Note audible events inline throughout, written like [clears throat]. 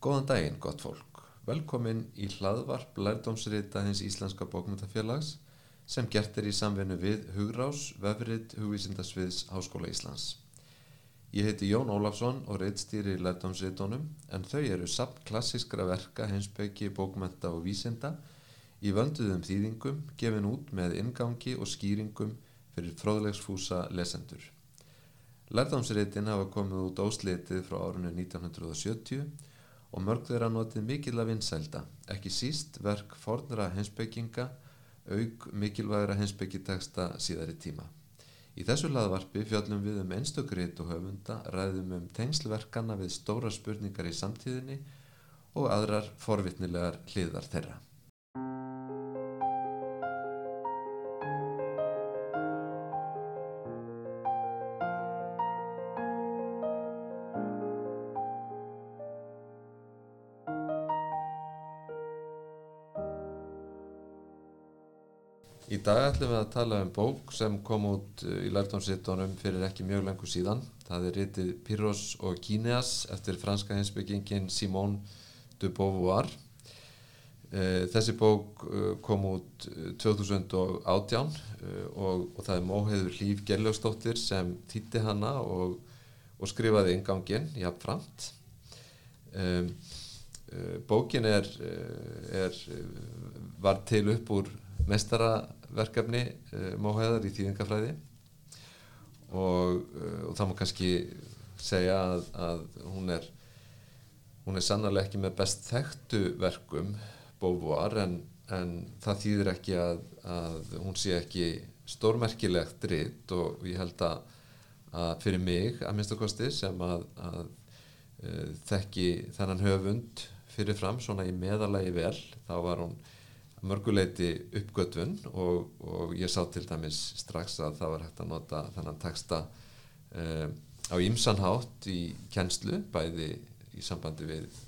Góðan daginn, gott fólk. Velkomin í hlaðvarp lærdómsrita hins Íslenska bókmyndafélags sem gert er í samvinnu við Hugrás, Vefrit, Hugvísindasviðs, Háskóla Íslands. Ég heiti Jón Ólafsson og reittstýri lærdómsritunum en þau eru samt klassiskra verka hinsbyggi, bókmynda og vísinda í vönduðum þýðingum gefin út með ingangi og skýringum fyrir fróðlegsfúsa lesendur. Lærdómsritin hafa komið út óslitið frá árunni 1970 og mörg þeirra notið mikil að vinsælda, ekki síst verk fornra hensbygginga, auk mikilvægra hensbyggiteksta síðari tíma. Í þessu laðvarpi fjöllum við um einstökrit og höfunda, ræðum um tengslverkana við stóra spurningar í samtíðinni og aðrar forvitnilegar hliðar þeirra. Í dag ætlum við að tala um bók sem kom út uh, í lærtónsittunum fyrir ekki mjög lengur síðan. Það er ritið Pyrrhos og Kíneas eftir franska hinsbyggingin Simone de Beauvoir. Uh, þessi bók uh, kom út 2018 og, og það er móheður Líf Gerljósdóttir sem þýtti hana og, og skrifaði ingangin jafnframt. Um, bókin er, er, var til upp úr mestaraverkefni uh, Móhæðar í þýðingafræði. Og, uh, og það má kannski segja að, að hún er hún er sannarlega ekki með best þekktu verkum Beauvoir en, en það þýðir ekki að, að hún sé ekki stórmerkilegt dritt og ég held að, að fyrir mig að minnstakosti sem að uh, þekki þennan höfund fyrirfram svona í meðalagi vel þá var hún mörguleiti uppgötvun og, og ég sá til dæmis strax að það var hægt að nota þannan texta uh, á ímsanhátt í kennslu bæði í sambandi við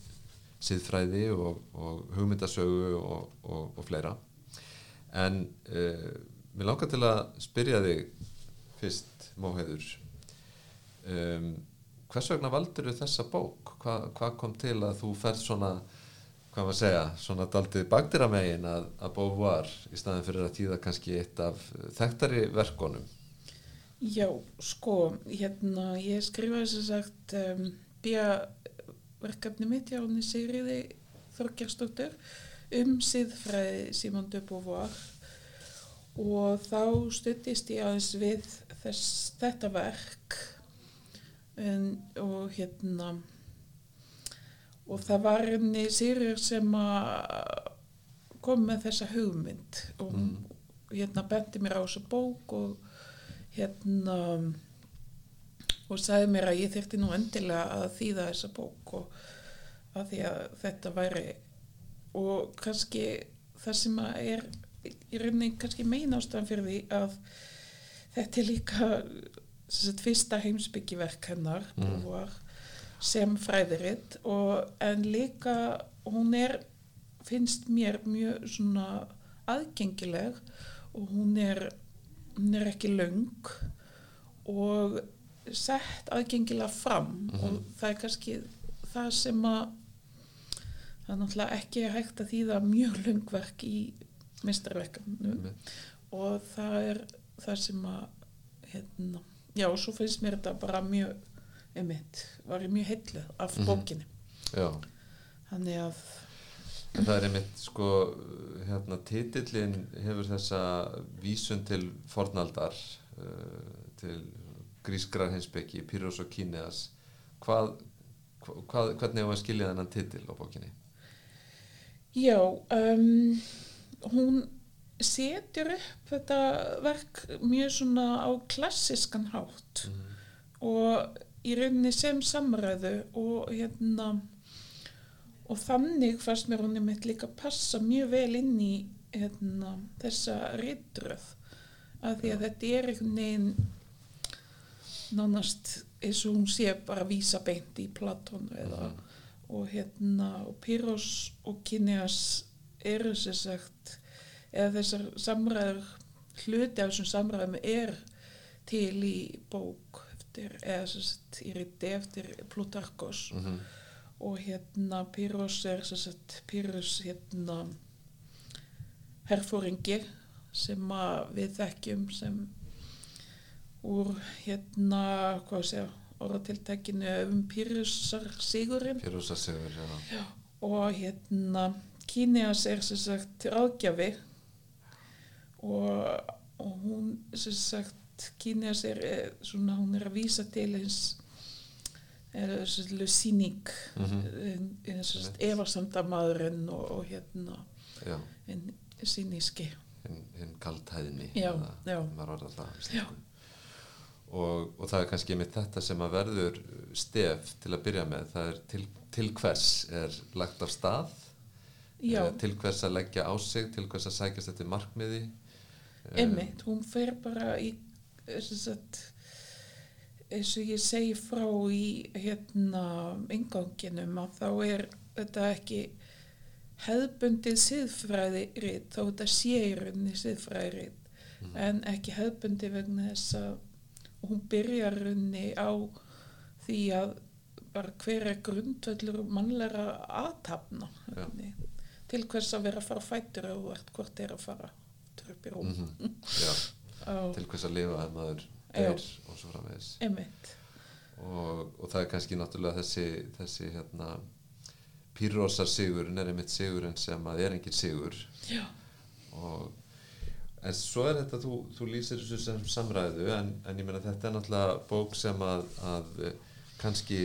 siðfræði og, og hugmyndasögu og, og fleira en uh, mér langar til að spyrja þig fyrst Móheður um, hvers vegna valdur þessa bók? Hva, hvað kom til að þú ferð svona hvað maður segja, svona daldið baktiramegin að, að Beauvoir í staðin fyrir að tíða kannski eitt af þekktari verkonum Já, sko, hérna ég skrifaði sem sagt um, bíja verkefni mitt hjá henni Sigriði Þorgjarsdóttur um siðfræði Simon de Beauvoir. Og þá stuttist ég aðeins við þess, þetta verk. En, og hérna og það var henni Sýrir sem kom með þessa hugmynd og mm. hérna bendi mér á þessa bók og hérna og sagði mér að ég þurfti nú endilega að þýða þessa bók og að því að þetta væri og kannski það sem að er í rauninni kannski meina ástæðan fyrir því að þetta er líka fyrsta heimsbyggjiverk hennar mm. og var sem fræðiritt en líka hún er finnst mér mjög svona aðgengileg og hún er, hún er ekki laung og sett aðgengilega fram mm -hmm. og það er kannski það sem að það er náttúrulega ekki hægt að þýða mjög laungverk í mistarverkanu mm -hmm. og það er það sem að hérna, já og svo finnst mér þetta bara mjög einmitt, var ég mjög heitluð af mm -hmm. bókinni Já. þannig að en það er einmitt sko hérna titillin hefur þessa vísun til fornaldar uh, til grískrar hinsbyggi, Pyrrhos og Kíneas hvað, hvað hvernig hefur að skilja þennan titill á bókinni? Já um, hún setur upp þetta verk mjög svona á klassiskan hátt mm og í rauninni sem samræðu og hérna og þannig fannst mér hún einmitt líka passa mjög vel inn í hérna, þessa reyndröð að því að þetta er einhvern veginn nánast eins og hún sé bara vísa beint í Platón eða og hérna og Pyrrhos og Kineas eru sér sagt eða þessar samræður hluti af þessum samræðum er til í bók eftir eða í riti eftir Plutarkos mm -hmm. og hérna Pyrrhus er sagt Pyrrhus hérna herfóringi sem að við þekkjum sem úr hérna hvað sé orðatiltækinu um Pyrrhusar sigurinn Pyrrhusar sigur, já. og hérna Kíneas er sem sagt ráðgjafi og, og hún sem sagt Kíneas er eh, svona hún er að vísa til eins síník Mm eins og efarsamdamaðurinn og, og hérna síníski hinn hin kaldhæðni Já, eða já. maður orðar það á íslensku. og, og það er kannski með þetta sem að verður stef til að byrja með. Það er til, til hvers er lagt af stað? Já, eh, til hvers að leggja á sig til hvers að sækjast eftir markmiði? Eh, einmitt, hún fer bara í sagt eins og ég segi frá í hérna inganginum að þá er þetta ekki hefðbundið siðfræði rít, þá þetta sé í rauninni siðfræði rít Mhm. en ekki hefðbundið vegna þess að hún byrjar rauninni á því að bara hver er grundvöldur mannlega aðtapna Já. til hvers að vera að fara á fætur og hvert er að fara upp í rúm mhm, já, [laughs] á til hvers að lifa að maður deyr og svo framvegis. Og, og það er kannski náttúrulega þessi, þessi hérna pyrrósar sigurinn er einmitt sigurinn sem að er engin sigur. Og en svo er þetta, þú, þú lýsir þessu sem samræðu en, en ég meina þetta er náttúrulega bók sem að, að eh, kannski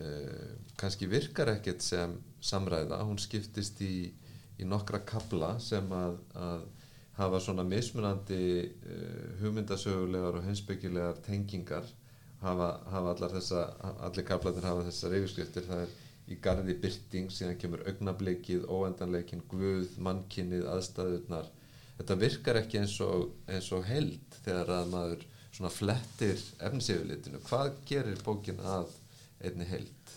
uh, kannski virkar ekkert sem samræða, hún skiptist í, í nokkra kabla sem að, að hafa svona mismunandi uh, hugmyndasögulegar og heimsbyggilegar tengingar hafa, hafa allar þessa allir kablanir hafa þessar yfirskriftir. Það er í garði byrting, síðan kemur augnablikið, óendanleikin, guð, mannkinnið, aðstæðurnar. Þetta virkar ekki eins og, eins og held þegar að maður svona flettir efnisífulitinu hvað gerir bókin að einni held?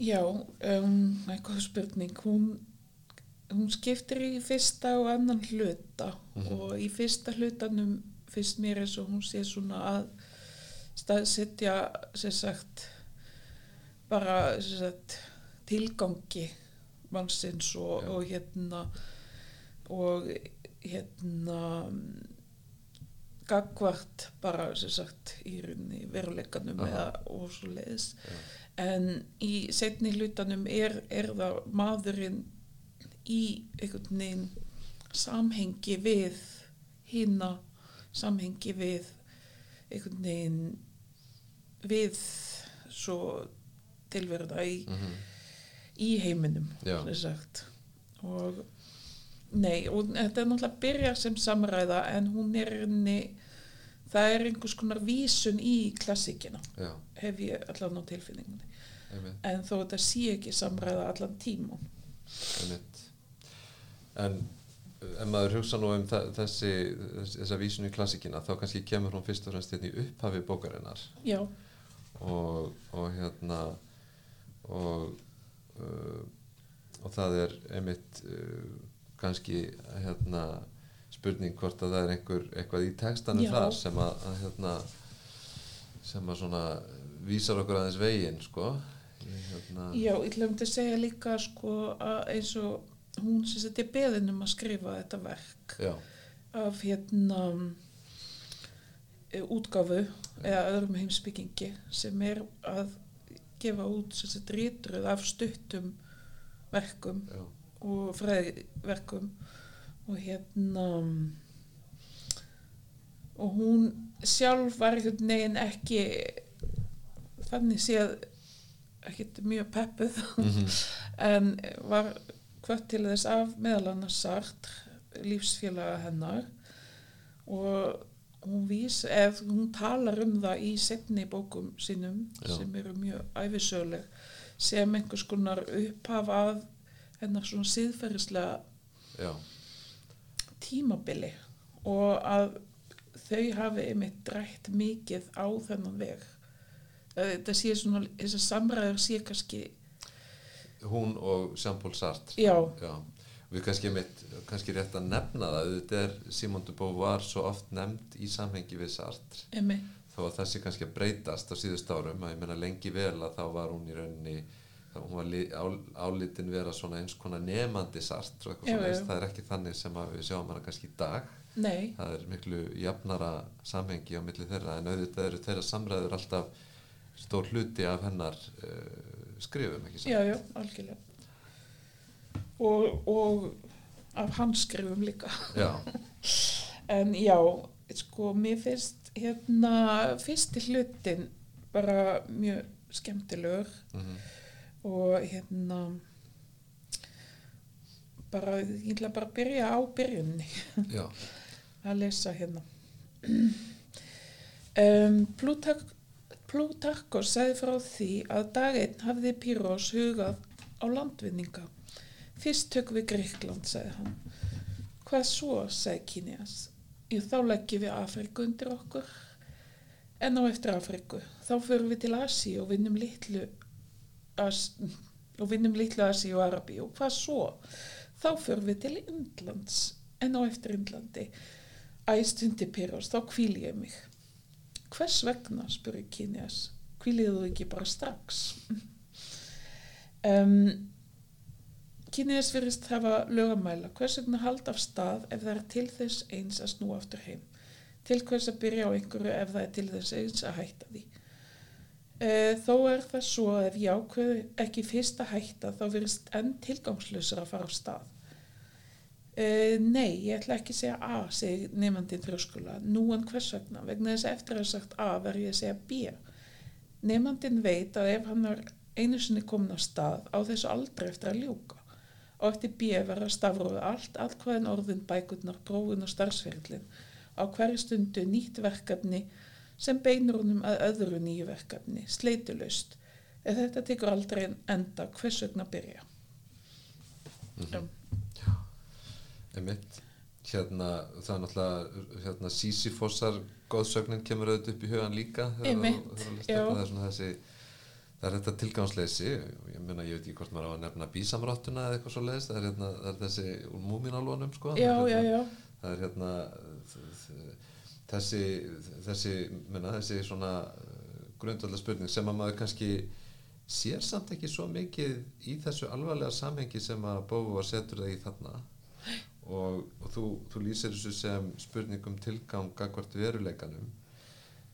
Já um, eitthvað spurning. Hún, hún skiptir í fyrsta og annan hluta Mhm. og í fyrsta hlutanum fyrst mér eins og hún sé svona að staðsetja sem sagt bara sem sagt tilgangi mannsins og, og hérna og hérna gagvart bara sem sagt í rauninni veruleikanum eða og svo leiðis en í setni hlutanum er, er það maðurinn í einhvern veginn samhengi við hina samhengi við einhvern veginn við svo tilverða í, mm í heiminum og nei, og þetta er náttúrulega byrjar sem samræða en hún er inni það er einhvers konar vísun í klassíkina já, hef ég allan á tilfinningunni. Einmitt, en þó þetta sé ekki samræða allan tíman einmitt en ef maður hugsa nú um þessi, þessa vísun í klassikina þá kannski kemur hún fyrst og fremst hérna í upphafi bókarinnar. Já, og, og hérna og uh, og það er einmitt uh, kannski hérna spurning hvort að það er einhver eitthvað í textanum Já. þar sem að, að hérna sem að svona vísar okkur aðeins veginn sko. Hérna, já, ég glemt að segja líka sko að eins og hún sem þetta er beðin um að skrifa þetta verk já, af hérna e, útgáfu eða öðrum heimsbyggingi sem er að gefa út sem þetta rítröð af stuttum verkum já, og fræðverkum og hérna og hún sjálf var einhvern veginn ekki þannig séð ekkert mjög peppuð. Mhm. [laughs] en var hvort til þess af meðal annars Sartre lífsfélaga hennar. Og hún vís, ef hún talar um það í setni bókum sínum Já. sem eru mjög æfisöguleg sem einhvers konar upphaf af hennar svona siðferðislega já, tímabili og að þau hafi einmitt drætt mikið á þennan veg. Að þetta sé svona, þessar samræður sé kannski hún og Jean-Paul Sartre Já. já. við kannski, mitt, kannski rétt að nefna það þetta er Simone de Beauvoir svo oft nefnd í samhengi við Sartre einmitt, þó að það sé kannski að breytast á síðust árum að ég menna lengi vel að þá var hún í rauninni hún var lí- ál- álitin vera svona eins konar nefandi sart og eitthvað Já, svona, já. það er ekki þannig sem við sjáum hana kannski í dag nei, það er miklu jafnara samhengi á milli þeirra en auðvitað eru þeirra samræður alltaf stór hluti af hennar uh, skrifum ekki satt? Já, já, algjörlega. Og, og af handskrifum líka. Já, [laughs] en já, sko, mér finnst hérna fyrsti hlutin bara mjög skemmtilegur. Mhm, og hérna bara, ég ætla bara að byrja á byrjunni [laughs] að lesa hérna. [clears throat] Um, Plutark Plutarkos sagði frá því að daginn hafði Pyrrhos hugað á landvinninga. Fyrst tök við Greikland, sagði hann. Hvað svo, sagði Kínias ég þá leggjum við Afriku undir okkur. En á eftir Afriku þá förum við til Asi og vinnum litlu As, og vinnum litlu Asi og Arabi og hvað svo? Þá förum við til Indlands en á eftir Indlandi. Æstundi Pyrrhos, þá kvíli ég mig hvers vegna, spurði Kínias kvílið þú ekki bara strax? Um, Kínias virðist hafa lögamæla. Hvers vegna halda af stað ef það er til þess eins að snúa aftur heim? Til hvers að byrja á einhverju ef það er til þess eins að hætta því? Uh, þó er það svo að ef ég ákveðu ekki fyrst að hætta þá virðist enn tilgangslösur að fara af stað Uh, nei, ég ætla ekki að segja A, segi nefnandinn þrjóskula. Nú en hvers vegna? Vegna þess að eftir að sagt A verður ég að segja B. Nefnandinn veit að ef hann er einu sinni komin á stað á þessu aldrei eftir að ljúka. Og eftir B verður að stafróða allt, allt hvaðin orðin, bækurnar, prófun og starfsferðlinn. Á hverju stundu nýtt verkefni sem beinur honum að öðru nýju verkefni, sleitulust. Ef þetta tekur aldrei en enda, hvers vegna byrja? mhm, einmitt. Hérna, það er náttúrulega hérna, Sísifosar góðsögnin kemur auðvitað upp í hugan líka þegar það. Er svona þessi það er þetta tilgangsleysi. Og ég meina, ég veit ekki hvort maður á að nefna bísamráttuna eða eitthvað svo leiðist, það er hérna það er þessi úr múminálunum sko. Já, það er, hérna, það er hérna þessi þessi, menna, þessi svona grundvallar spurning sem að maður kannski sér samt ekki svo mikið í þessu alvarlega samhengi sem að Bóvar setur það í þarna og, og þú, þú lýsir þessu sem spurningum tilgang gagvart veruleikanum.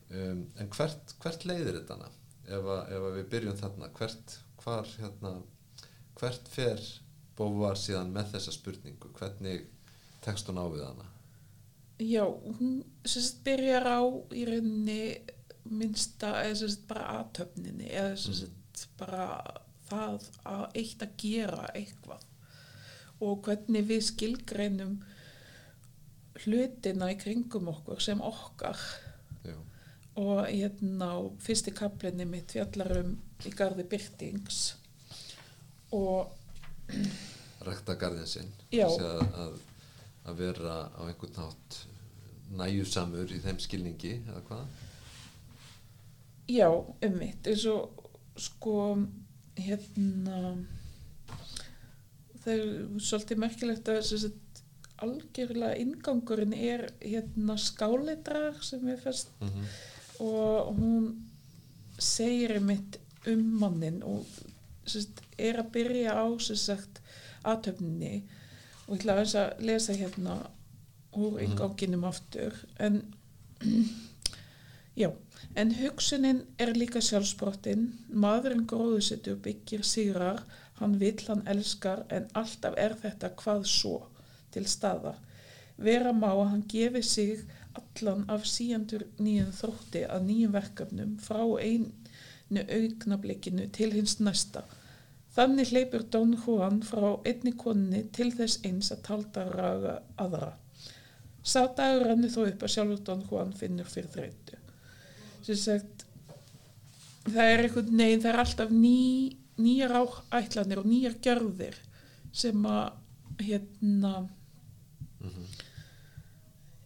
Um, en hvert, hvert leiðir þetta hana? Ef, að, ef að við byrjum þarna hvert, hvar, hérna, hvert fer Bóvar síðan með þessa spurningu? Hvernig tekst hún á við hana? Já, hún sérst byrjar á í rauninni minnsta, eða sérst bara aðtöfninni, eða sérst bara það að eitt að gera eitthvað og hvernig við skilgreinum hlutina í kringum okkur sem okkar. Já, og hérna fyrsti kaplinni mitt fjallar um í garði byrtings og rækta garðin sinn að, að, að vera á einhvern nátt næjusamur í þeim skilningi eða hvað? Já, um mitt eins og sko hérna það er svolítið merkilegt að sagt, algjörlega ingangurinn er hérna skáleitrar sem við fest mm -hmm. og hún segir einmitt um mannin og sagt, er að byrja á aðtöfninni og ég ætla aðeins að lesa hérna úr Mhm. inganginum aftur. En [clears throat] já, en hugsunin er líka sjálfsbrottin maðurinn gróðusettur byggir sigrar hann vill, hann elskar en alltaf er þetta hvað svo til staðar vera má að hann gefi sig allan af síjandur nýjum þrótti að nýjum verkefnum frá einu augnablikinu til hins næsta. Þannig hleypur Don Juan frá einni konni til þess eins að talda raga aðra. Sá dagur rannir þó upp að sjálfur Don Juan finnur fyrir þreytu. Sagt, það er einhvern neginn, það er alltaf ný, nýjar áætlanir og nýjar gjörðir sem að hérna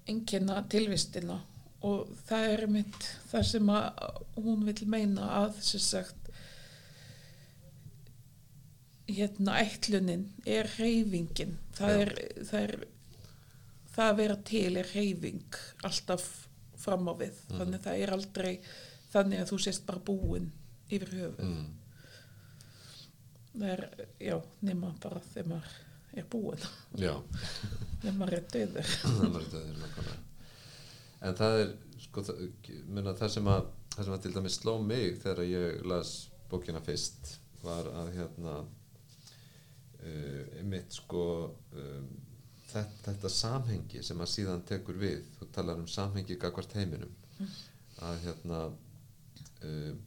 einkenna tilvistina. Og það er mitt það sem að hún vil meina að sem sagt hérna ætlunin er reyfingin það Já. er, það er það að vera til er reyfing alltaf fram á við. Þannig það er aldrei þannig að þú sést bara búin yfir höfuð mm, er, já, nema bara þegar maður er búin þegar maður er döður [laughs] það er döðir nákvæmlega. En það er sko það, það sem að það sem að til dæmis sló mig þegar ég las bókina fyrst var að hérna uh, einmitt sko um, þetta, þetta samhengi sem að síðan tekur við þú talar um samhengi gagvart heiminum að hérna um,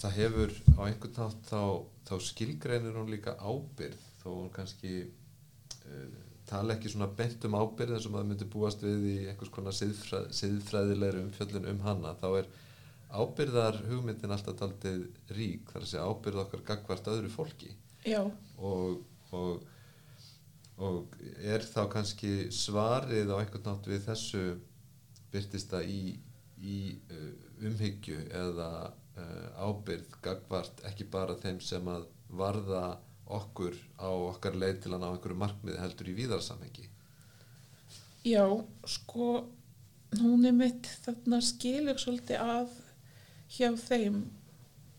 það hefur á einhvern nátt þá, þá skilgreinir hún líka ábyrð þó hún kannski uh, tala ekki svona bent um ábyrð eins og maður myndi búast við í einhvers konar siðfræð, siðfræðilegri umfjöllun um hana þá er ábyrðar hugmyndin alltaf daldið rík þar að segja ábyrð okkar gagvart öðru fólki. Og, og, og er þá kannski svarið á einhvern nátt við þessu byrtist það í, í uh, umhyggju eða ábyrð gagvart ekki bara þeim sem að varða okkur á okkar leið til að ná einhverju markmiði heldur í víðarsamhengi já, sko hún er mitt þarna skilur svolítið að hjá þeim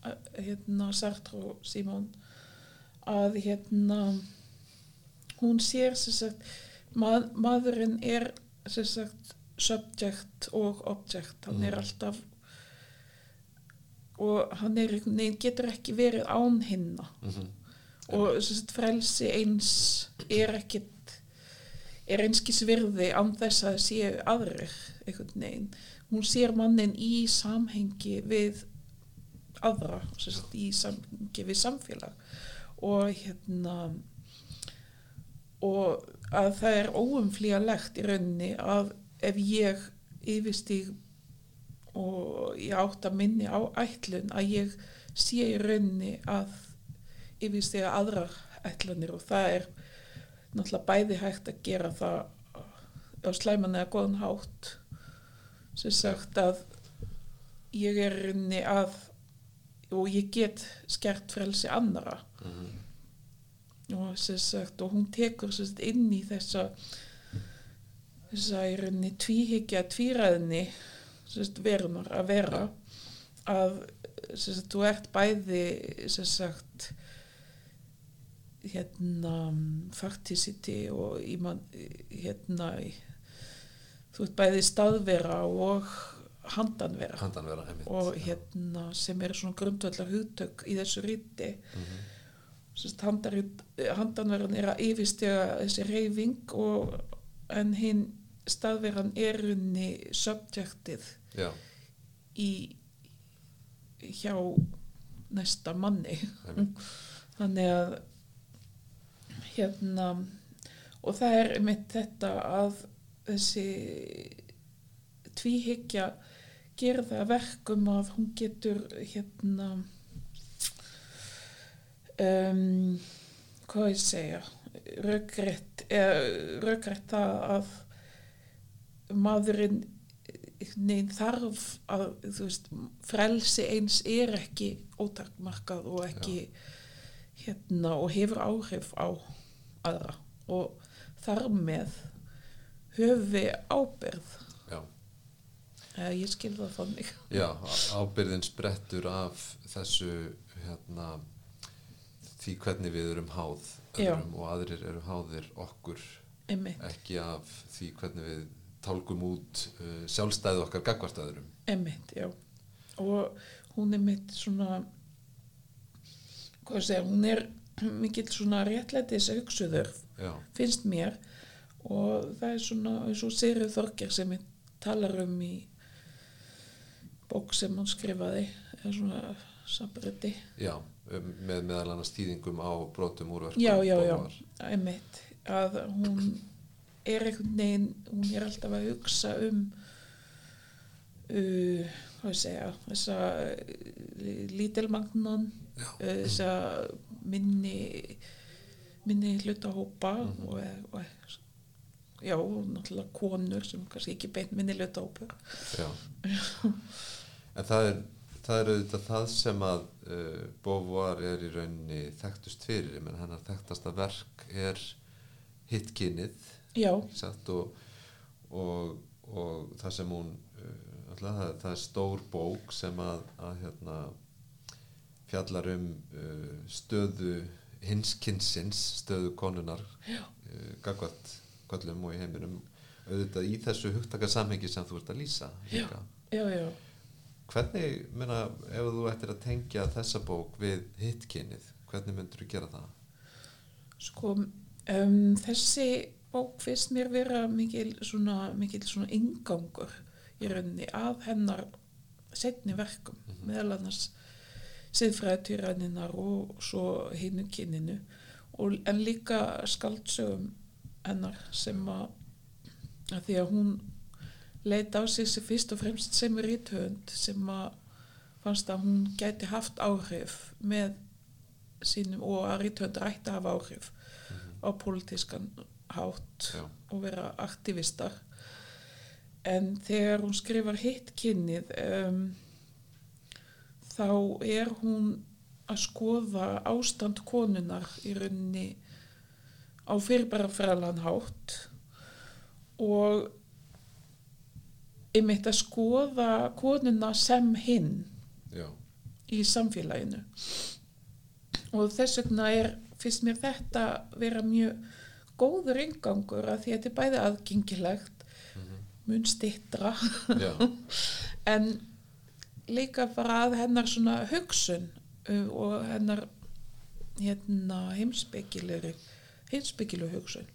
að, hérna Sartre og Simon að hérna hún sér sem sagt mað, maðurinn er sem sagt subject og object hann er Mhm. alltaf og hann er, einhvern veginn getur ekki verið án hinna. Mm -hmm. og sem sagt, frelsi eins er ekkit er einskis virði án þess að séu aðrir einhvern veginn. Hún sér mannin í samhengi við aðra sem sagt, í samhengi við samfélag. Og hérna og að það er óumflýjalegt í rauninni að ef ég yfirstíg og ég átt að minni á ætlun að ég sé í rauninni að yfirstíga aðrar ætlanir og það er náttúrulega bæði hægt að gera það á slæman eða góðan hátt. Sem sagt að ég er í rauninni að og ég get skert frelsi annara og sem sagt og hún tekur sagt inn í þessa þessa í rauninni tvíhyggja tvíræðni sem sagt verunar að vera að sem sagt þú ert bæði sem sagt hérna facticity og hérna þú ert bæði staðvera og handanvera. Handan vera einmitt. Og hérna sem eru svona grundvallar hugtök í þessu ríti Mhm. handanverðan er að yfirstega þessi reyfing og en hinn staðverðan er unni subjectið já, í hjá næsta manni. Þannig að hérna og það er mitt þetta að þessi tvíhyggja að verkum að hún getur hérna um, hvað ég segja rökrétt það að maðurinn neinn þarf að þú veist, frelsi eins er ekki ótakmarkað og ekki hérna og hefur áhrif á aðra. Og þar með höfum við ábyrð já, eða ég skil það þannig. Já, ábyrðin sprettur af þessu hérna því hvernig við erum háð Já. og aðrir eru háðir okkur. Einmitt, ekki af því hvernig við tálkum út uh, sjálfstæði okkar gagvart öðrum. Einmitt, já. Og hún er mitt svona hvað ég segja, hún er mikill svona réttlætis auksuður já, finnst mér. Og það er svona eins og Sigurður Þorger sem ég talar um í bók sem hann skrifaði eða svona sabriti já um, með meðal annars þýðingum á brotum úrverkum já, já, já, Bóvar. einmitt að hún er einhvern veginn hún er alltaf að hugsa um uh, hvað ég segja þessa uh, lítilmagnan Já. uh, þessa minni minni hlutahópa Mhm. og, og já, og náttúrulega konur sem kannski ekki beint minni hlutahópur Já. [laughs] en það er það er auðvitað það sem að uh, Beauvoir er í rauninni þekktust fyrir, menn hennar þekktasta verk er hitkinnið já, satt, og, og, og það sem hún uh, alltaf, það, það er stór bók sem að, að hérna, fjallar um uh, stöðu hinskynsins, stöðu konunar uh, gagvat kvöllum og í heiminum auðvitað í þessu hugtakasamhengi sem þú ert að lýsa líka. já, já. Hvernig, menna, ef þú ættir að tengja þessa bók við hittkynið, hvernig myndur þú gera það? Sko, um, þessi bók finnst mér vera mikil svona, mikil svona ingangur í rauninni að hennar setni verkum, meðal annars siðfræðtýraninnar og svo hinu kyninu og, en líka skaldsögum hennar sem að, að því að hún leita á sig sem fyrst og fremst sem ríthönd sem að fannst að hún gæti haft áhrif með sínum og að ríthönd ætti að hafa áhrif á pólitískan hátt Já. og vera aktivistar. En þegar hún skrifar hitt kynnið um, þá er hún að skoða ástand konunar í rauninni á fyrirbæra frælan hátt og einmitt að skoða konuna sem hinn Já, í samfélaginu. Og þess vegna er fyrst mér þetta vera mjög góður ingangur að því að þetta er bæði aðgengilegt mun stittra [laughs] en líka bara að hennar svona hugsun uh, og hennar hérna heimspekilegri heimspekileg hugsun.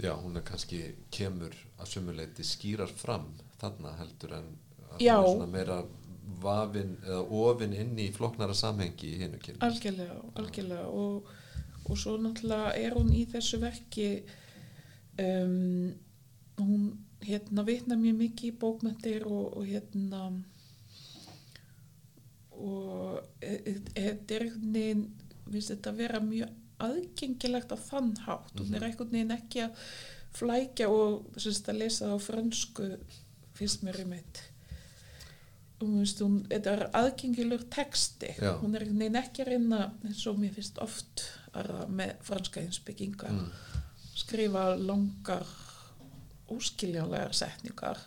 Já, hún er kannski kemur að sumuleiti skýrar fram þarna heldur en svona meira vafin eða ofin inn í floknara samhengi í hinu kynni. algjörlega, algjörlega. Og, og svo náttúrulega er hún í þessu verki um, hún hérna vitna mjög mikið í bókmyndir og, og hérna og þetta er einhvern veginn finnst þetta vera mjög aðgengilegt á þann hátt. Hún er einhvern veginn ekki að flækja og þess að lesa á fransku finnst mér í mitt. Þetta er aðgengilegur texti. Já. hún er einhvern veginn ekki að reyna eins og mér finnst oft að með franska einsbygginga Mm. skrifa langar óskiljanlegar setningar.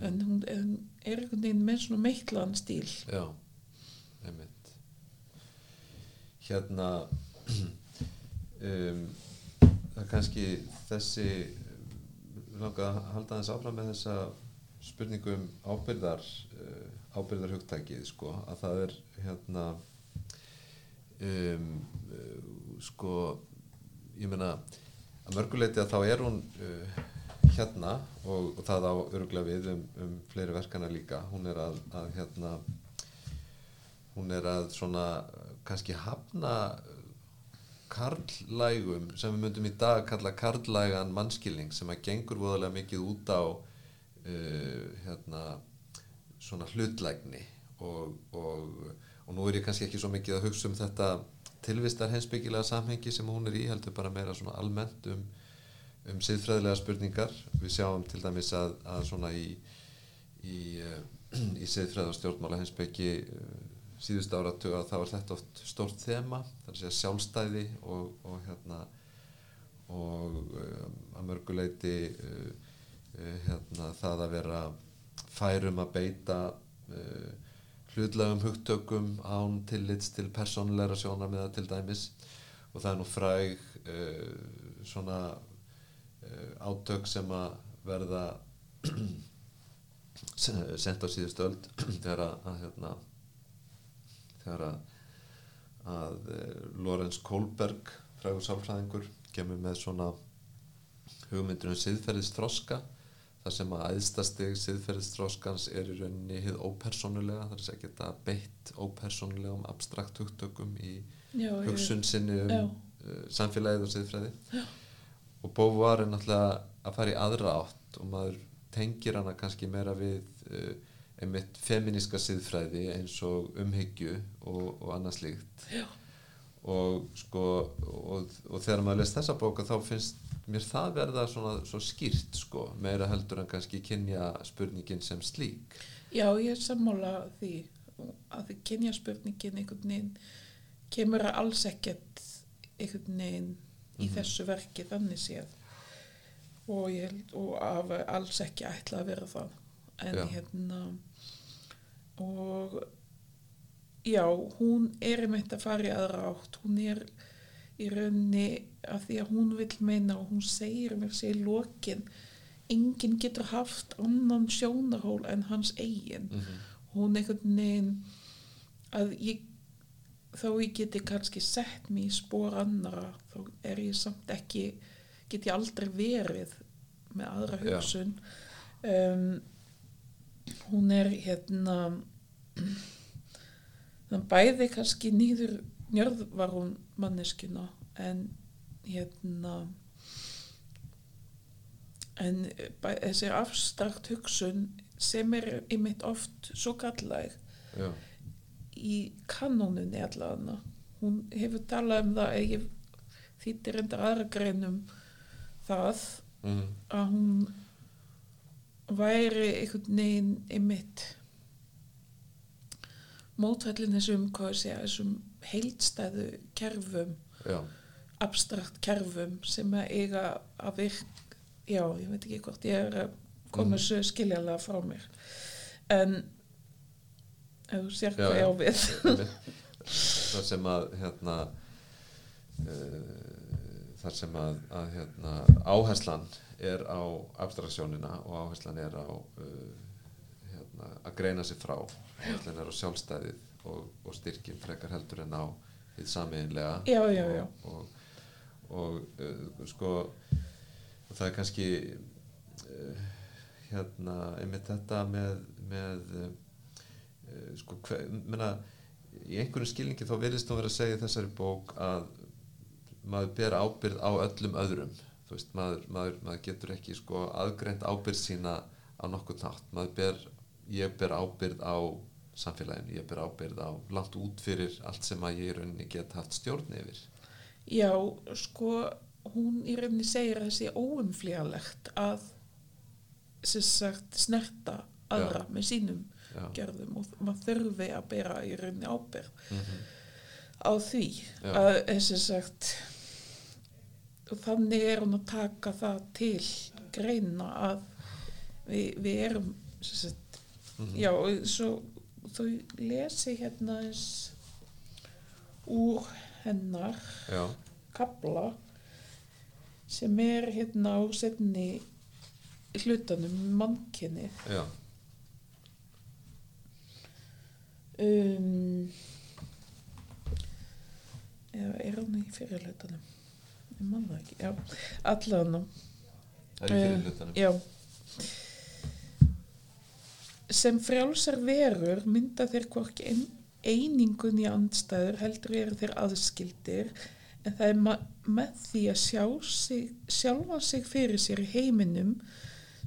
En hún en er einhvern veginn með svona meitlan stíl. Já, einmitt. Hérna, [clears throat] um, það er kannski þessi, við langar að halda þess áfram með þessa spurningu um ábyrðar, uh, ábyrðarhugtækið, sko, að það er hérna, um, uh, sko, ég meina, að mörguleiti að þá er hún uh, hérna og, og það á öruglega við um, um fleiri verkana líka. Hún er að, að hérna hún er að svona kannski hafna karlægum sem við myndum í dag kalla karlægan mannskilning sem að gengur voðalega mikið út á uh, hérna svona hlutlægni og, og, og nú er ég kannski ekki svo mikið að hugsa um þetta tilvistar hensbyggilega samhengi sem hún er í heldur bara meira svona almennt um, um siðfræðilega spurningar. Við sjáum til dæmis að, að svona í í, uh, í siðfræð og stjórnmála hensbyggi uh, síðust áratuga þá er þetta oft stórt þema þar að segja sjálfstæði og, og hérna og um, að mörguleiti uh, uh, hérna það að vera færum að beita uh, hlutlegum hugtökum án tillits til persónulegra sjónarmiða til dæmis. Og það er nú fræg uh, svona uh, átök sem að verða [clears throat] sent á síðustu öld [clears throat] þegar að, hérna þegar að, að eh, Lorenz Kohlberg frægur sálfræðingur kemur með svona hugmyndur um siðferðisþroska þar sem að æðstastig siðferðisþroskans er í rauninni hið ópersónulega þar sem að geta beitt ópersónulegum abstrakt hugtökum í Já, hugsun sinni um Já. uh, samfélagið og siðfræði Já. og Bóvar er náttúrulega að fara í aðra átt og maður tengir hana kannski meira við uh, einmitt feminíska siðfræði eins og umhyggju og, og annað slíkt og sko og, og þegar maður les þessa bóka þá finnst mér það verða svona svo skýrt sko, meira heldur en kannski kynja spurningin sem slík. Já, ég er sammála því að því kynja spurningin einhvern veginn kemur að alls ekkert einhvern veginn í þessu verki þannig séð. Og, ég, held- og af alls ekki ætla að vera það. En Já. hérna og já, hún er einmitt að fara í aðra átt. Hún er í rauninni af því að hún vil meina og hún segir mér sér í lokin enginn getur haft annan sjónarhól en hans eigin. Mhm. hún einhvern veginn að ég þó ég geti kannski sett mig í spór annara þá er ég samt ekki get ég aldrei verið með aðra hugsun. Um, hún er hérna þannig [clears throat] bæði kannski nýður njörð var hún manneskuna en hérna en bæ, þessi afstrakt hugsun sem er einmitt oft svo gallæg Já, í kanónunni allavega hún hefur talað um það að ég þýttir endar aðra greinum það Mhm. að hún væri einhvern veginn þessum hvað ég segja, þessum heildstæðu kerfum, já, abstrakt kerfum sem að eiga að virk já, ég veit ekki hvort ég er að koma Mhm. þessu skiljalega frá mér. En þú sér hvað ég á við. [laughs] Þar sem að hérna uh, þar sem að, að hérna, áherslan er á abstraksjónina og áherslan er á uh, hérna, að greina sig frá. Áherslan er á sjálfstæðið og, og styrkin frekar heldur en á því samiðinlega Já, já, já. og, og, uh, sko það er kannski uh, hérna einmitt þetta með, með uh, uh, sko hver, menna, í einhverjum skilningi þá virðist þú vera að segja þessari bók að maður ber ábyrð á öllum öðrum veist, maður, maður, maður getur ekki sko aðgreint ábyrð sína á nokkuð nátt, maður ber ég ber ábyrð á samfélaginu ég ber ábyrð á langt út fyrir allt sem að ég í rauninni get haft stjórn yfir Já, sko, hún í rauninni segir að það sé óumflíðalegt að sagt snerta aðra með sínum Já. gerðum og maður þurfi að bera í rauninni ábyrð Mhm. á því Já. að þessi sagt og þannig er hún að taka það til greina að við, við erum sem sagt, Mhm. já og svo þú lesi hérna eins úr hennar Já, kabla sem er hérna á setni hlutanum mannkinni um, eða er hann í fyrir hlutanum? Ég man það ekki, já allan það er í fyrir hlutanum? já sem frjálsar verur mynda þeir hvorki ein, einingun í andstæður heldur eru þeir aðskildir en það er með því að sjá sig, sjálfa sig fyrir sér í heiminum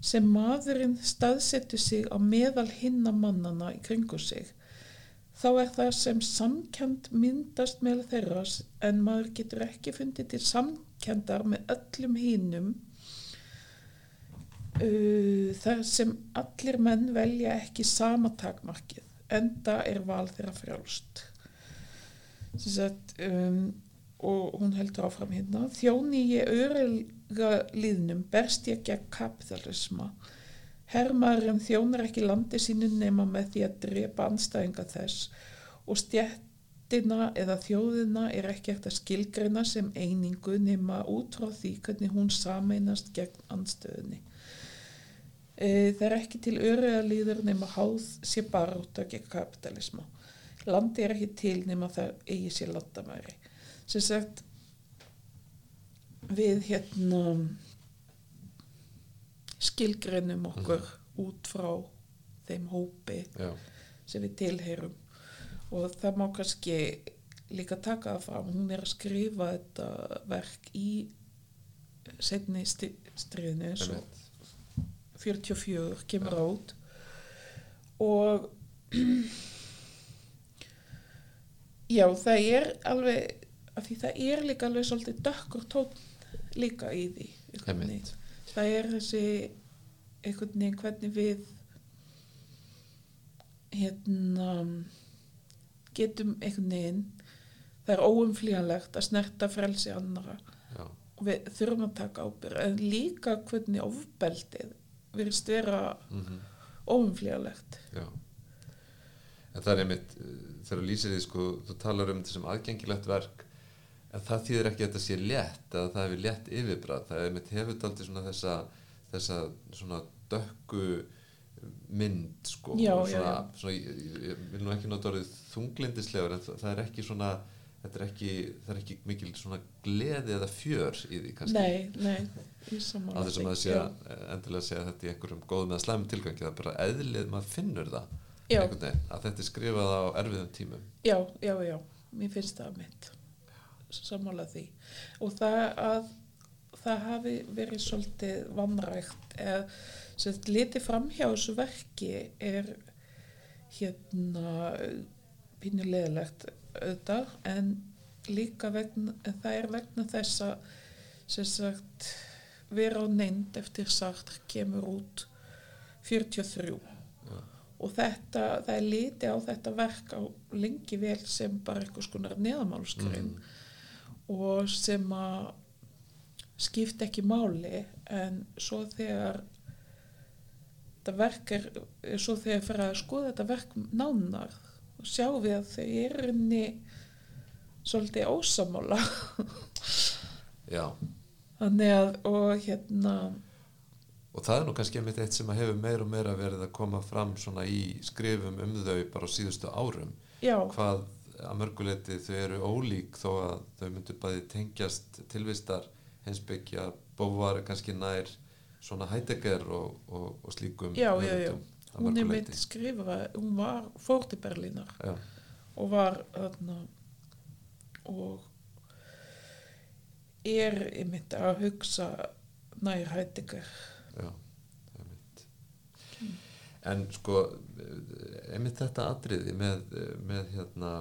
sem maðurinn staðsetur sig á meðal hinna mannana í kringu sig. Þá er það sem samkend myndast með þeirra en maður getur ekki fundið til samkendar með öllum hinnum uh, þar sem allir menn velja ekki sama takmarkið enda er val þeirra frjálst. Sagt um, og hún heldur áfram hérna þjóni ég öruga líðnum berst ég gegn kapitalisma hermaðurinn þjónar ekki landi sínu nema með því að drepa anstæðinga þess og stjættina eða þjóðina er ekki eftir að skilgreina sem einingu nema út frá því hvernig hún sameinast gegn anstöðunni E, það er ekki til öruga líður nema háð sé bara út af gegn kapitalisma landi er ekki til nema það eigi sér landamæri. Sem sagt við hérna skilgreinum okkur út frá þeim hópi Já, sem við tilheyrum. Og það má kannski líka taka það fram. Hún er að skrifa þetta verk í setni stríðinu eins og 44 kemur át og [clears throat] já það er alveg af því það er líka alveg svolítið dökkur tón líka í því það er þessi einhvern veginn hvernig við hérna getum einhvern veginn það er óumflýjanlegt að snerta frelsi annara Já, og við þurfum að taka ábyrg en líka hvernig ofbeldið virðist vera mhm, óumflíðalegt Já. En það er einmitt, uh, þegar lýsir því sko, þú talar um þetta sem aðgengilegt verk, en það þýðir ekki að þetta sé létt, að það hefur létt yfirbræð, það er einmitt hefur aldrei svona þessa, þessa svona dökku mynd sko, Já, og já, svona, já. svona ég, ég, vil nú ekki nota orðið þunglindislegur, en það er ekki svona, þetta er ekki, er ekki mikil svona gleði eða fjör í því kannski. Nei, nei, í saman á þessum að sé endilega að segja þetta í einhverjum góðum eða slæmum tilgangi það er bara eðlið, maður finnur það Já, einhvern veginn, að þetta er skrifað á erfiðum tímum. Já, já, já, mér finnst það mitt. Sammála því. Og það að það hafi verið svolítið vannrægt eða sem sagt, litið framhjá þessu verki er hérna pínulegilegt auðvitað en líka vegna, en það er vegna þess að sem sagt vera á neynd eftir Sartre kemur út 43 Já. og þetta, það er litið á þetta verk á lengi vel sem bara einhvers konar neðamálskrein Mm. og sem að skipta ekki máli en svo þegar þetta verk er svo þegar fyrir að skoða þetta verk nánar sjáum við að þau er inni svolítið ósamála já, þannig að og hérna og það er nú kannski einmitt eitt sem að hefur meira og meira verið að koma fram svona í skrifum um þau bara á síðustu árum. Já, hvað að mörguleiti þau eru ólík þó að þau myndu bæði tengjast tilvistar heimsbyggja bóvar kannski nær svona Heidegger og, og, og slíkum Já, já, já. Hún er mitt leyti. skrifa hún var fór til Berlínar já, og var þarna og er einmitt að hugsa nær hættingar já, einmitt. En sko einmitt þetta atriði með, með hérna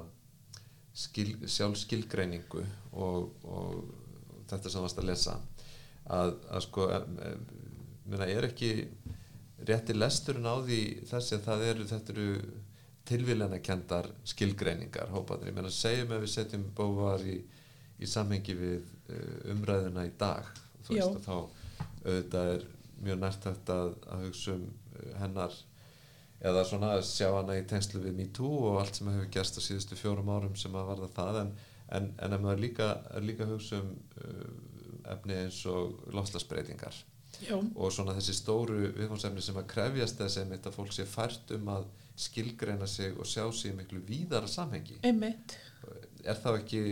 skil, sjálfskilgreiningu og, og þetta sem varst að lesa að, að sko meina, er ekki rétti lesturinn á því þessi að það eru þetta eru tilvílennakendar skilgreiningar hópaður, ég meina segjum ef við setjum bóvar í, í samhengi við uh, umræðuna í dag. Þú Já. veist að þá auðvitað er mjög nærtægt að, að hugsa um uh, hennar eða svona að sjá hana í tengslu við MeToo og allt sem hefur gerst á síðustu fjórum árum sem að varða það. En, en, en ef maður líka, líka að hugsa um uh, efni eins og lofslagsbreytingar já, og svona þessi stóru viðfónsefni sem að krefjast þess einmitt að fólk sé fært um að skilgreina sig og sjá sig miklu víðara samhengi. Einmitt. Er þá ekki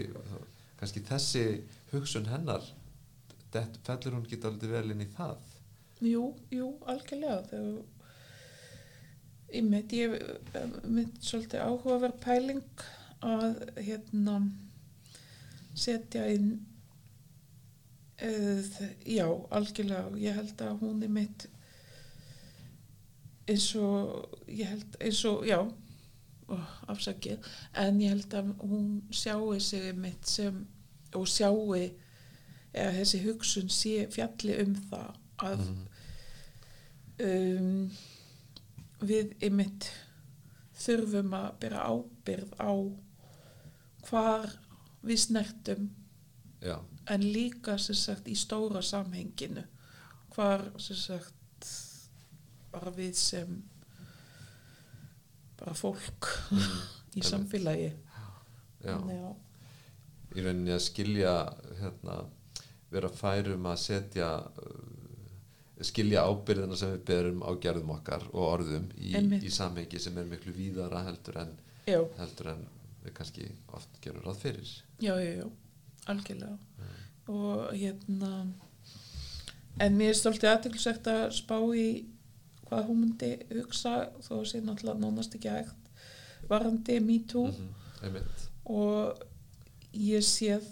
kannski þessi hugsun hennar det, fellur hún geta aldrei vel inn í það? Jú, jú, algjörlega. Þegar einmitt ég mitt svolítið áhugaverð pæling að hérna setja inn uh, já, algjörlega. Ég held að hún er mitt eins og ég held eins og, já ó, afsakið, en ég held að hún sjáu sig mitt sem og sjáu eða þessi hugsun sé fjalli um það að um, við einmitt þurfum að bera ábyrð á hvar við snertum já, en líka sem sagt í stóra samhenginu. Hvar sem sagt bara við sem bara fólk [laughs] í einmitt. samfélagi. Já. Að- í rauninni að skilja hérna, vera færum að setja uh, skilja ábyrðina sem við berum á gerðum okkar og orðum í, í samhengi sem er miklu víðara heldur en, já, heldur en við kannski oft gerum ráð fyrir. Já, algjörlega og hérna en mér er stoltið aðtökulsegt að spá í hvað hún myndi hugsa þó að sé náttúrulega nánast ekki hægt varandi me too -hmm. einmitt og ég séð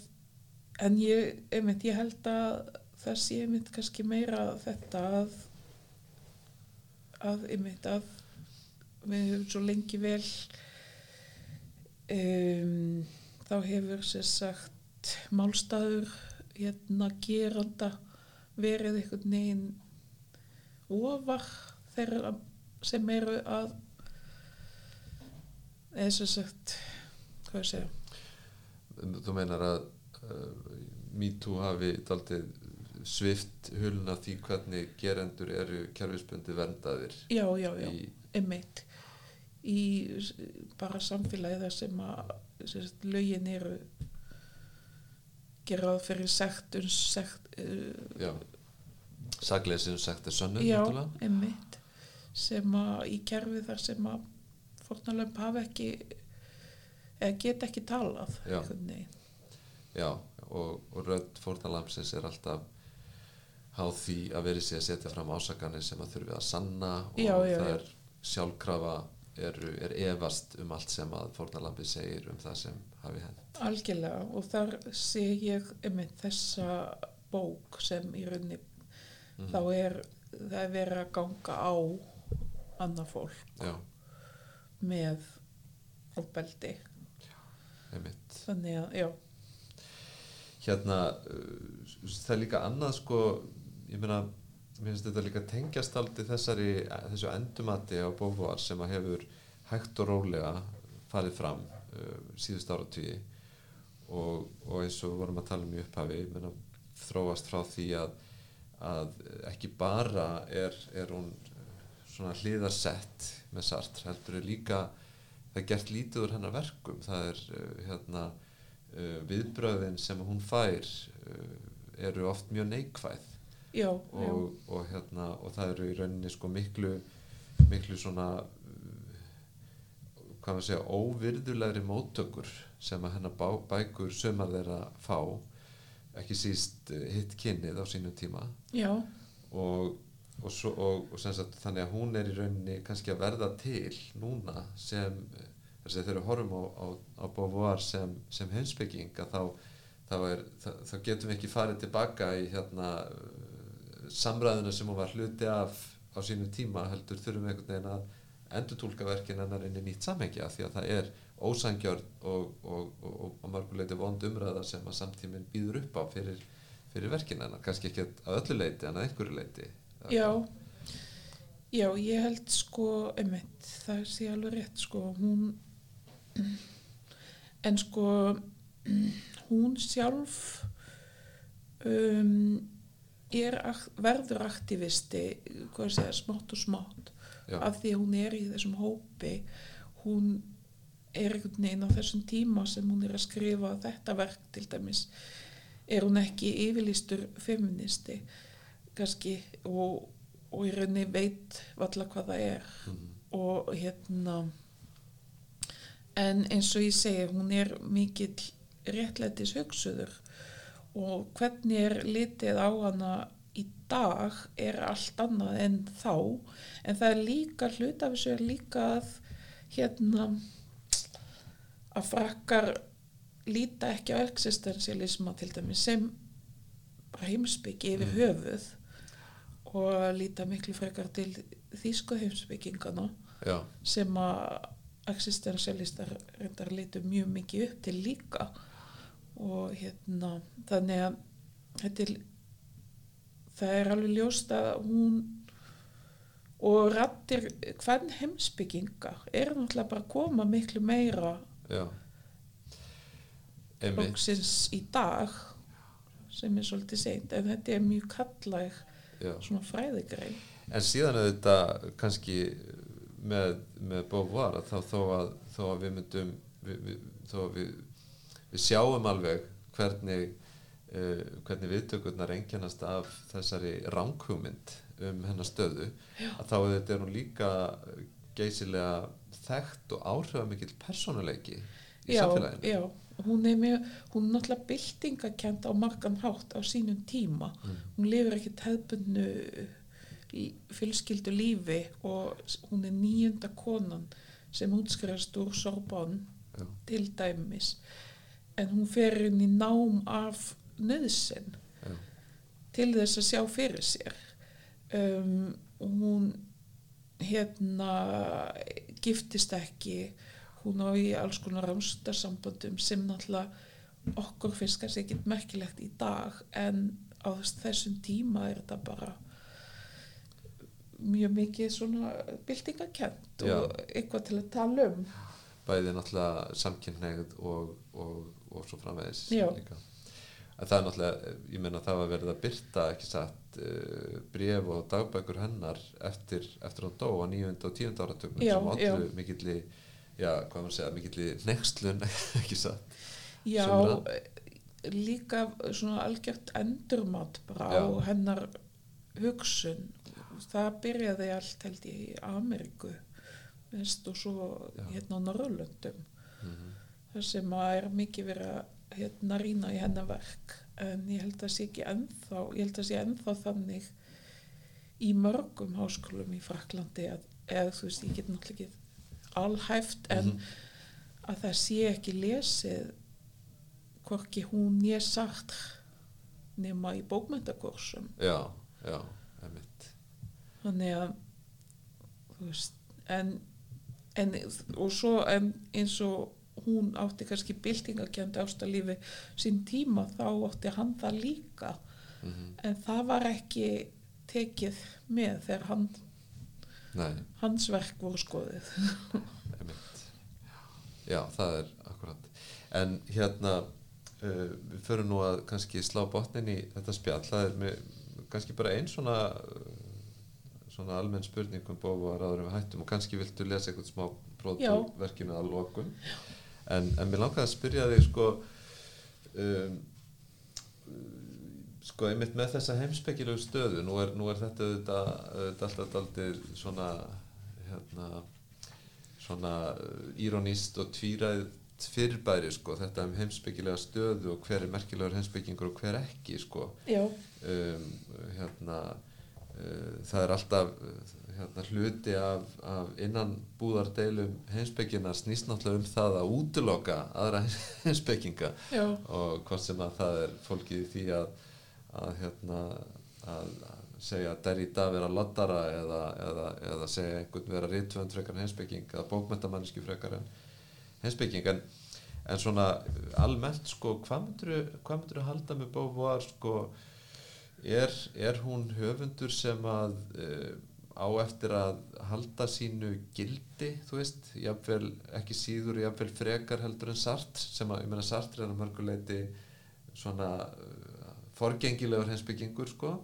en ég, einmitt, ég held að það sé einmitt kannski meira þetta að að einmitt að við höfum svo lengi vel um, þá hefur sér sagt málstæður hérna geranda verið einhvern veginn ofar þeirra sem eru að eða sem sagt hvað ég segja þú meinar að uh, MeToo hafi daldið svift hulna því hvernig gerendur eru kerfisbundi verndaðir já, já, já, í, einmitt. Í bara samfélagi þar sem að lögin eru gerað fyrir sektun sekt, uh, já. Sagleysin sagt er sönnu já, einmitt. Sem að í kerfi þar sem að fórnalömp hafa ekki eða geta ekki talað Já. já og, og rödd fórnalamsins er alltaf háð því að verið sé að setja fram ásakanir sem að þurfi að sanna og Já, það er sjálfkrafa er, er efast um allt sem að fórnalambi segir um það sem hafi hend algjörlega og þar sé ég einmitt þessa bók sem í rauninni Mhm. þá er það er verið að ganga á annað fólk já, með einmitt. Þannig að, já, hérna uh, það er líka annað sko ég meina, mér finnst þetta líka tengjast aldrei þessari, þessu endumati á bófóar sem að hefur hægt og rólega farið fram uh, síðust áratvíi og, og eins og vorum að tala um í upphafi ég meina, þróast frá því að, að ekki bara er, er hún svona hliðarsett með Sartre, heldur er líka það er gert lítið úr hennar verkum. Það er uh, hérna uh, viðbröðin sem hún fær eru oft mjög neikvæð já, og, og, hérna, og það eru í rauninni sko miklu miklu svona uh, hvað maður segja óvirðulegri móttökur sem að hennar bá, bækur sumar þeirra fá. Ekki síst uh, hitt kynnið á sínum tíma. Já, og, og, svo, og, og sem sagt, þannig að hún er í rauninni kannski að verða til núna sem þegar við horfum á, á, á Beauvoir sem, sem heimsbygging þá, þá, er, þá, getum við ekki farið tilbaka í hérna samræðuna sem hún var hluti af á sínum tíma heldur þurfum einhvern veginn að endurtúlka verkin hennar inn í nýtt samhengja því að það er ósangjörn og, og, og, og, mörguleiti vond umræða sem að samtíminn býður upp á fyrir, fyrir verkin hennar, kannski ekki að öllu leiti en að einhverju leiti já. Já, ég held sko einmitt, það sé alveg rétt sko, hún en sko hún sjálf um, er verður aktivisti segja, smátt og smátt Já. af því að hún er í þessum hópi hún er einhvern veginn á þessum tíma sem hún er að skrifa þetta verk til dæmis er hún ekki yfirlýstur feministi kannski og, og í rauninni veit valla hvað það er Mhm. og hérna en eins og ég segi hún er mikill réttlætis hugsuður og hvernig er litið á hana í dag er allt annað en þá. En það er líka hlut af þessu er líka að hérna að frakkar líta ekki á existensialisma til dæmis sem heimsbyggi yfir höfuð og líta miklu frekar til þýsku heimsbyggingana Já, sem að existensialistar reyndar lítu mjög mikið upp til líka og hérna þannig að þetta er það er alveg ljóst að hún og rattir hvern heimsbygginga er náttúrulega bara að koma miklu meira loksins í dag sem er svolítið seint en þetta er mjög kallæg svona fræðigrein. En síðan er þetta kannski með, með Beauvoir að þá þó að, við myndum við, við, þó að við, við sjáum alveg hvernig uh, hvernig viðtökurnar engjannast af þessari ránkhugmynd um hennar stöðu Já. að þá þetta er hún líka geysilega þekkt og áhrifamikill persónuleiki í já, samfélaginu já, hún er mjög hún er náttúrulega byltingakent á margan hátt á sínum tíma Mm. hún lifir ekkert hefðbundu fjölskyldu lífi og hún er nýjunda konan sem útskrifast úr Sorbonne Já. til dæmis en hún fer inn í nám af nöðsinn Já. til þess að sjá fyrir sér um, hún hérna giftist ekki hún á í alls konar rámstarsambandum sem náttúrulega okkur finnst kannski ekkit merkilegt í dag en á þessum tíma er þetta bara mjög mikið svona byltingakent Já. og eitthvað til að tala um bæði náttúrulega samkynneigð og, og, og svo framvegis en það er náttúrulega, ég meina það var verið að byrta ekki satt uh, bref og dagbækur hennar eftir, eftir hún dó á nýjönda og tíunda áratögnum Já, sem áttu mikilli já, hvað maður segja, mikilli nextlun [laughs] ekki satt Já, líka svona algjört endurmat bara Já. á hennar hugsun. Það byrjaði allt held ég í Ameríku veist, og svo Já. hérna á Norrlöndum. Mm Það sem að er mikið verið að hérna rýna í hennar verk. En ég held að sé ekki ennþá, ég held að sé ennþá þannig í mörgum háskólum í Fraklandi að, eða þú veist, ég get náttúrulega ekki alhæft en Mhm. að það sé ekki lesið hvorki hún ég sagt nema í bókmyndakursum já, já, emitt þannig að þú veist en, en og svo en, eins og hún átti kannski byltingakjönd ástalífi sín tíma þá átti hann það líka. Mm en það var ekki tekið með þegar hann, nei, hans verk voru skoðið já, það er akkurat en hérna uh, við förum nú að kannski slá botnin í þetta spjall, það er með, kannski bara ein svona svona almenn spurning um bófa ráður við hættum og kannski viltu lesa eitthvað smá brot Já. úr verkinu að lokum en, en mér langaði að spyrja þig sko um, sko einmitt með þessa heimspekilegu stöðu nú er, nú er þetta auðvitað, auðvitað alltaf daldið svona hérna svona uh, írónist og tvíræð fyrirbæri sko þetta um heimspekilega stöðu og hver er merkilegur heimspekingur og hver ekki sko. Um, hérna uh, það er alltaf hérna, hluti af, af innan búðardeilum heimspekina snýst náttúrulega um það að útiloka aðra [laughs] heimspekinga já, og hvort sem að það er fólkið í því að, að hérna að, segja að Derrida vera loddara eða, eða, eða segja einhvern vera rítvönd frekar en heimspeking eða bókmentamanniski frekar en heimspeking. En, en svona almennt sko hvað myndur myndir halda með Beauvoir sko? Er, er hún höfundur sem að uh, á eftir að halda sínu gildi, þú veist, jafnvel ekki síður, jafnvel frekar heldur en Sartre, sem að, ég meina Sartre er að mörguleiti svona uh, forgengilegur hensbyggingur, sko,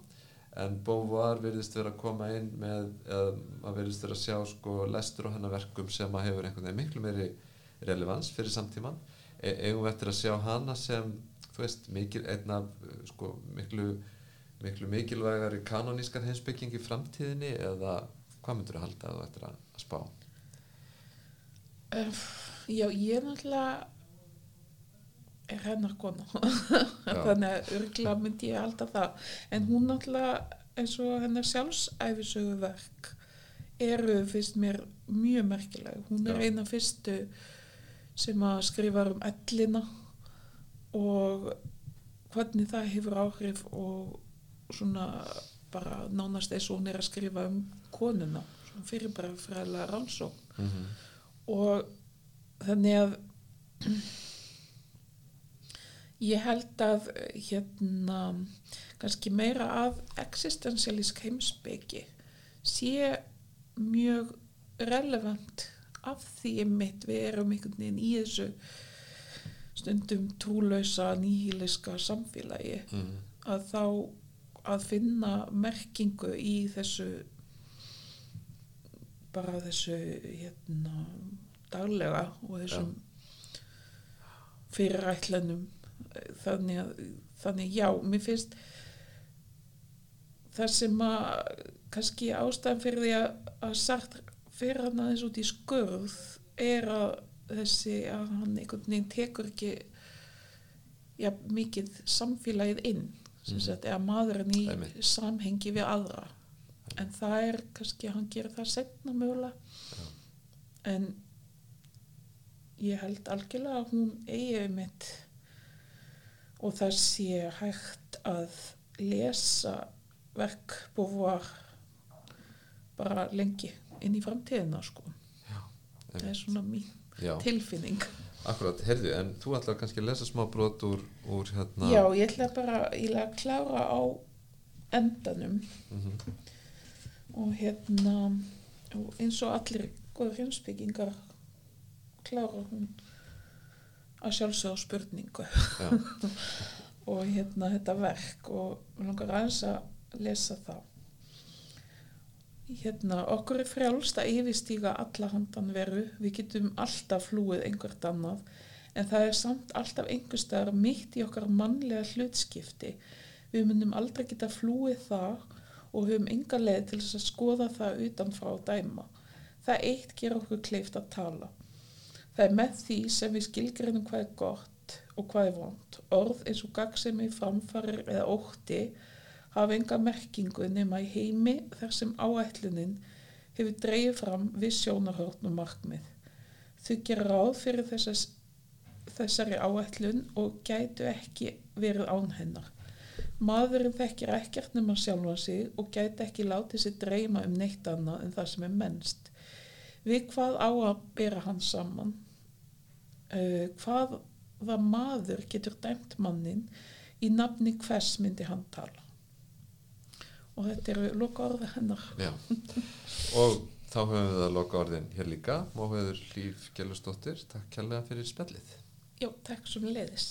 en Beauvoir virðist vera að koma inn með, eða að virðist vera að sjá, sko, lestur og hennar verkum sem að hefur einhvern veginn miklu meiri relevans fyrir samtíman, e eigum við eftir að sjá hana sem, þú veist, mikil, einn af, uh, sko, miklu miklu mikilvægari kanonískar heimsbygging í framtíðinni eða hvað myndur að halda þú eftir að, að spá? uh, já, ég er náttúrulega er hennar kona [laughs] Já. þannig að örgla myndi ég halda það en hún náttúrulega eins og hennar sjálfsæfisögu verk eru fyrst mér mjög merkileg hún er Já. eina fyrstu sem að skrifa um ellina og hvernig það hefur áhrif og svona bara nánast eins og hún er að skrifa um konuna fyrir bara fræðilega rannsókn. Mm -hmm. og þannig að ég held að hérna kannski meira af existentialísk heimsbyggi sé mjög relevant af því einmitt við erum einhvern veginn í þessu stundum trúlausa nýhiliska samfélagi. Mm að þá að finna merkingu í þessu bara þessu hérna daglega og þessum fyrirætlanum þannig að þannig já, mér finnst það sem að kannski ástæðan fyrir því að, að sagt fyrir hann aðeins út í skurð er að þessi að hann einhvern veginn tekur ekki já, mikið samfélagið inn sem Mhm. sagt, eða maðurinn í Einmitt. samhengi við aðra en það er kannski, hann gerir það setna mögulega en ég held algjörlega að hún eigi mitt og það sé hægt að lesa verk Beauvoir bara lengi inn í framtíðina sko. það er svona mín Já, tilfinning akkurat, heyrðu, en þú ætlar kannski að lesa smá brot úr, úr hérna já, ég ætla bara ég ætla að klára á endanum Mhm. og hérna og eins og allir góður heimsbyggingar klára hún að sjálfsögða spurningu [laughs] og hérna þetta verk og við langar aðeins að lesa það. Hérna, okkur er frjálst að yfirstíga alla handan veru, við getum alltaf flúið einhvert annað, en það er samt alltaf einhver staðar mitt í okkar mannlega hlutskipti. Við munum aldrei geta flúið það og höfum enga leið til þess að skoða það utanfrá dæma. Það eitt ger okkur kleift að tala. Það er með því sem við skilgreinum hvað er gott og hvað er vond. Orð eins og gagsemi, framfarir eða ótti hafa enga merkingu nema í heimi þar sem áætlunin hefur dreyið fram við sjónarhörn og markmið. Þau gera ráð fyrir þessas, þessari áætlun og gætu ekki verið án hennar. Maðurinn þekkir ekkert nema sjálfa sig og gæti ekki látið sér dreyma um neitt annað en það sem er mennst. Við hvað á að bera hann saman? Uh, hvaða maður getur dæmt mannin í nafni hvers myndi hann tala? Og þetta eru loka orða hennar. Já, og þá höfum við að loka orðin hér líka. Móhauður Líf Gjellustóttir, takk kærlega fyrir spjallið. Já, takk sem leiðis.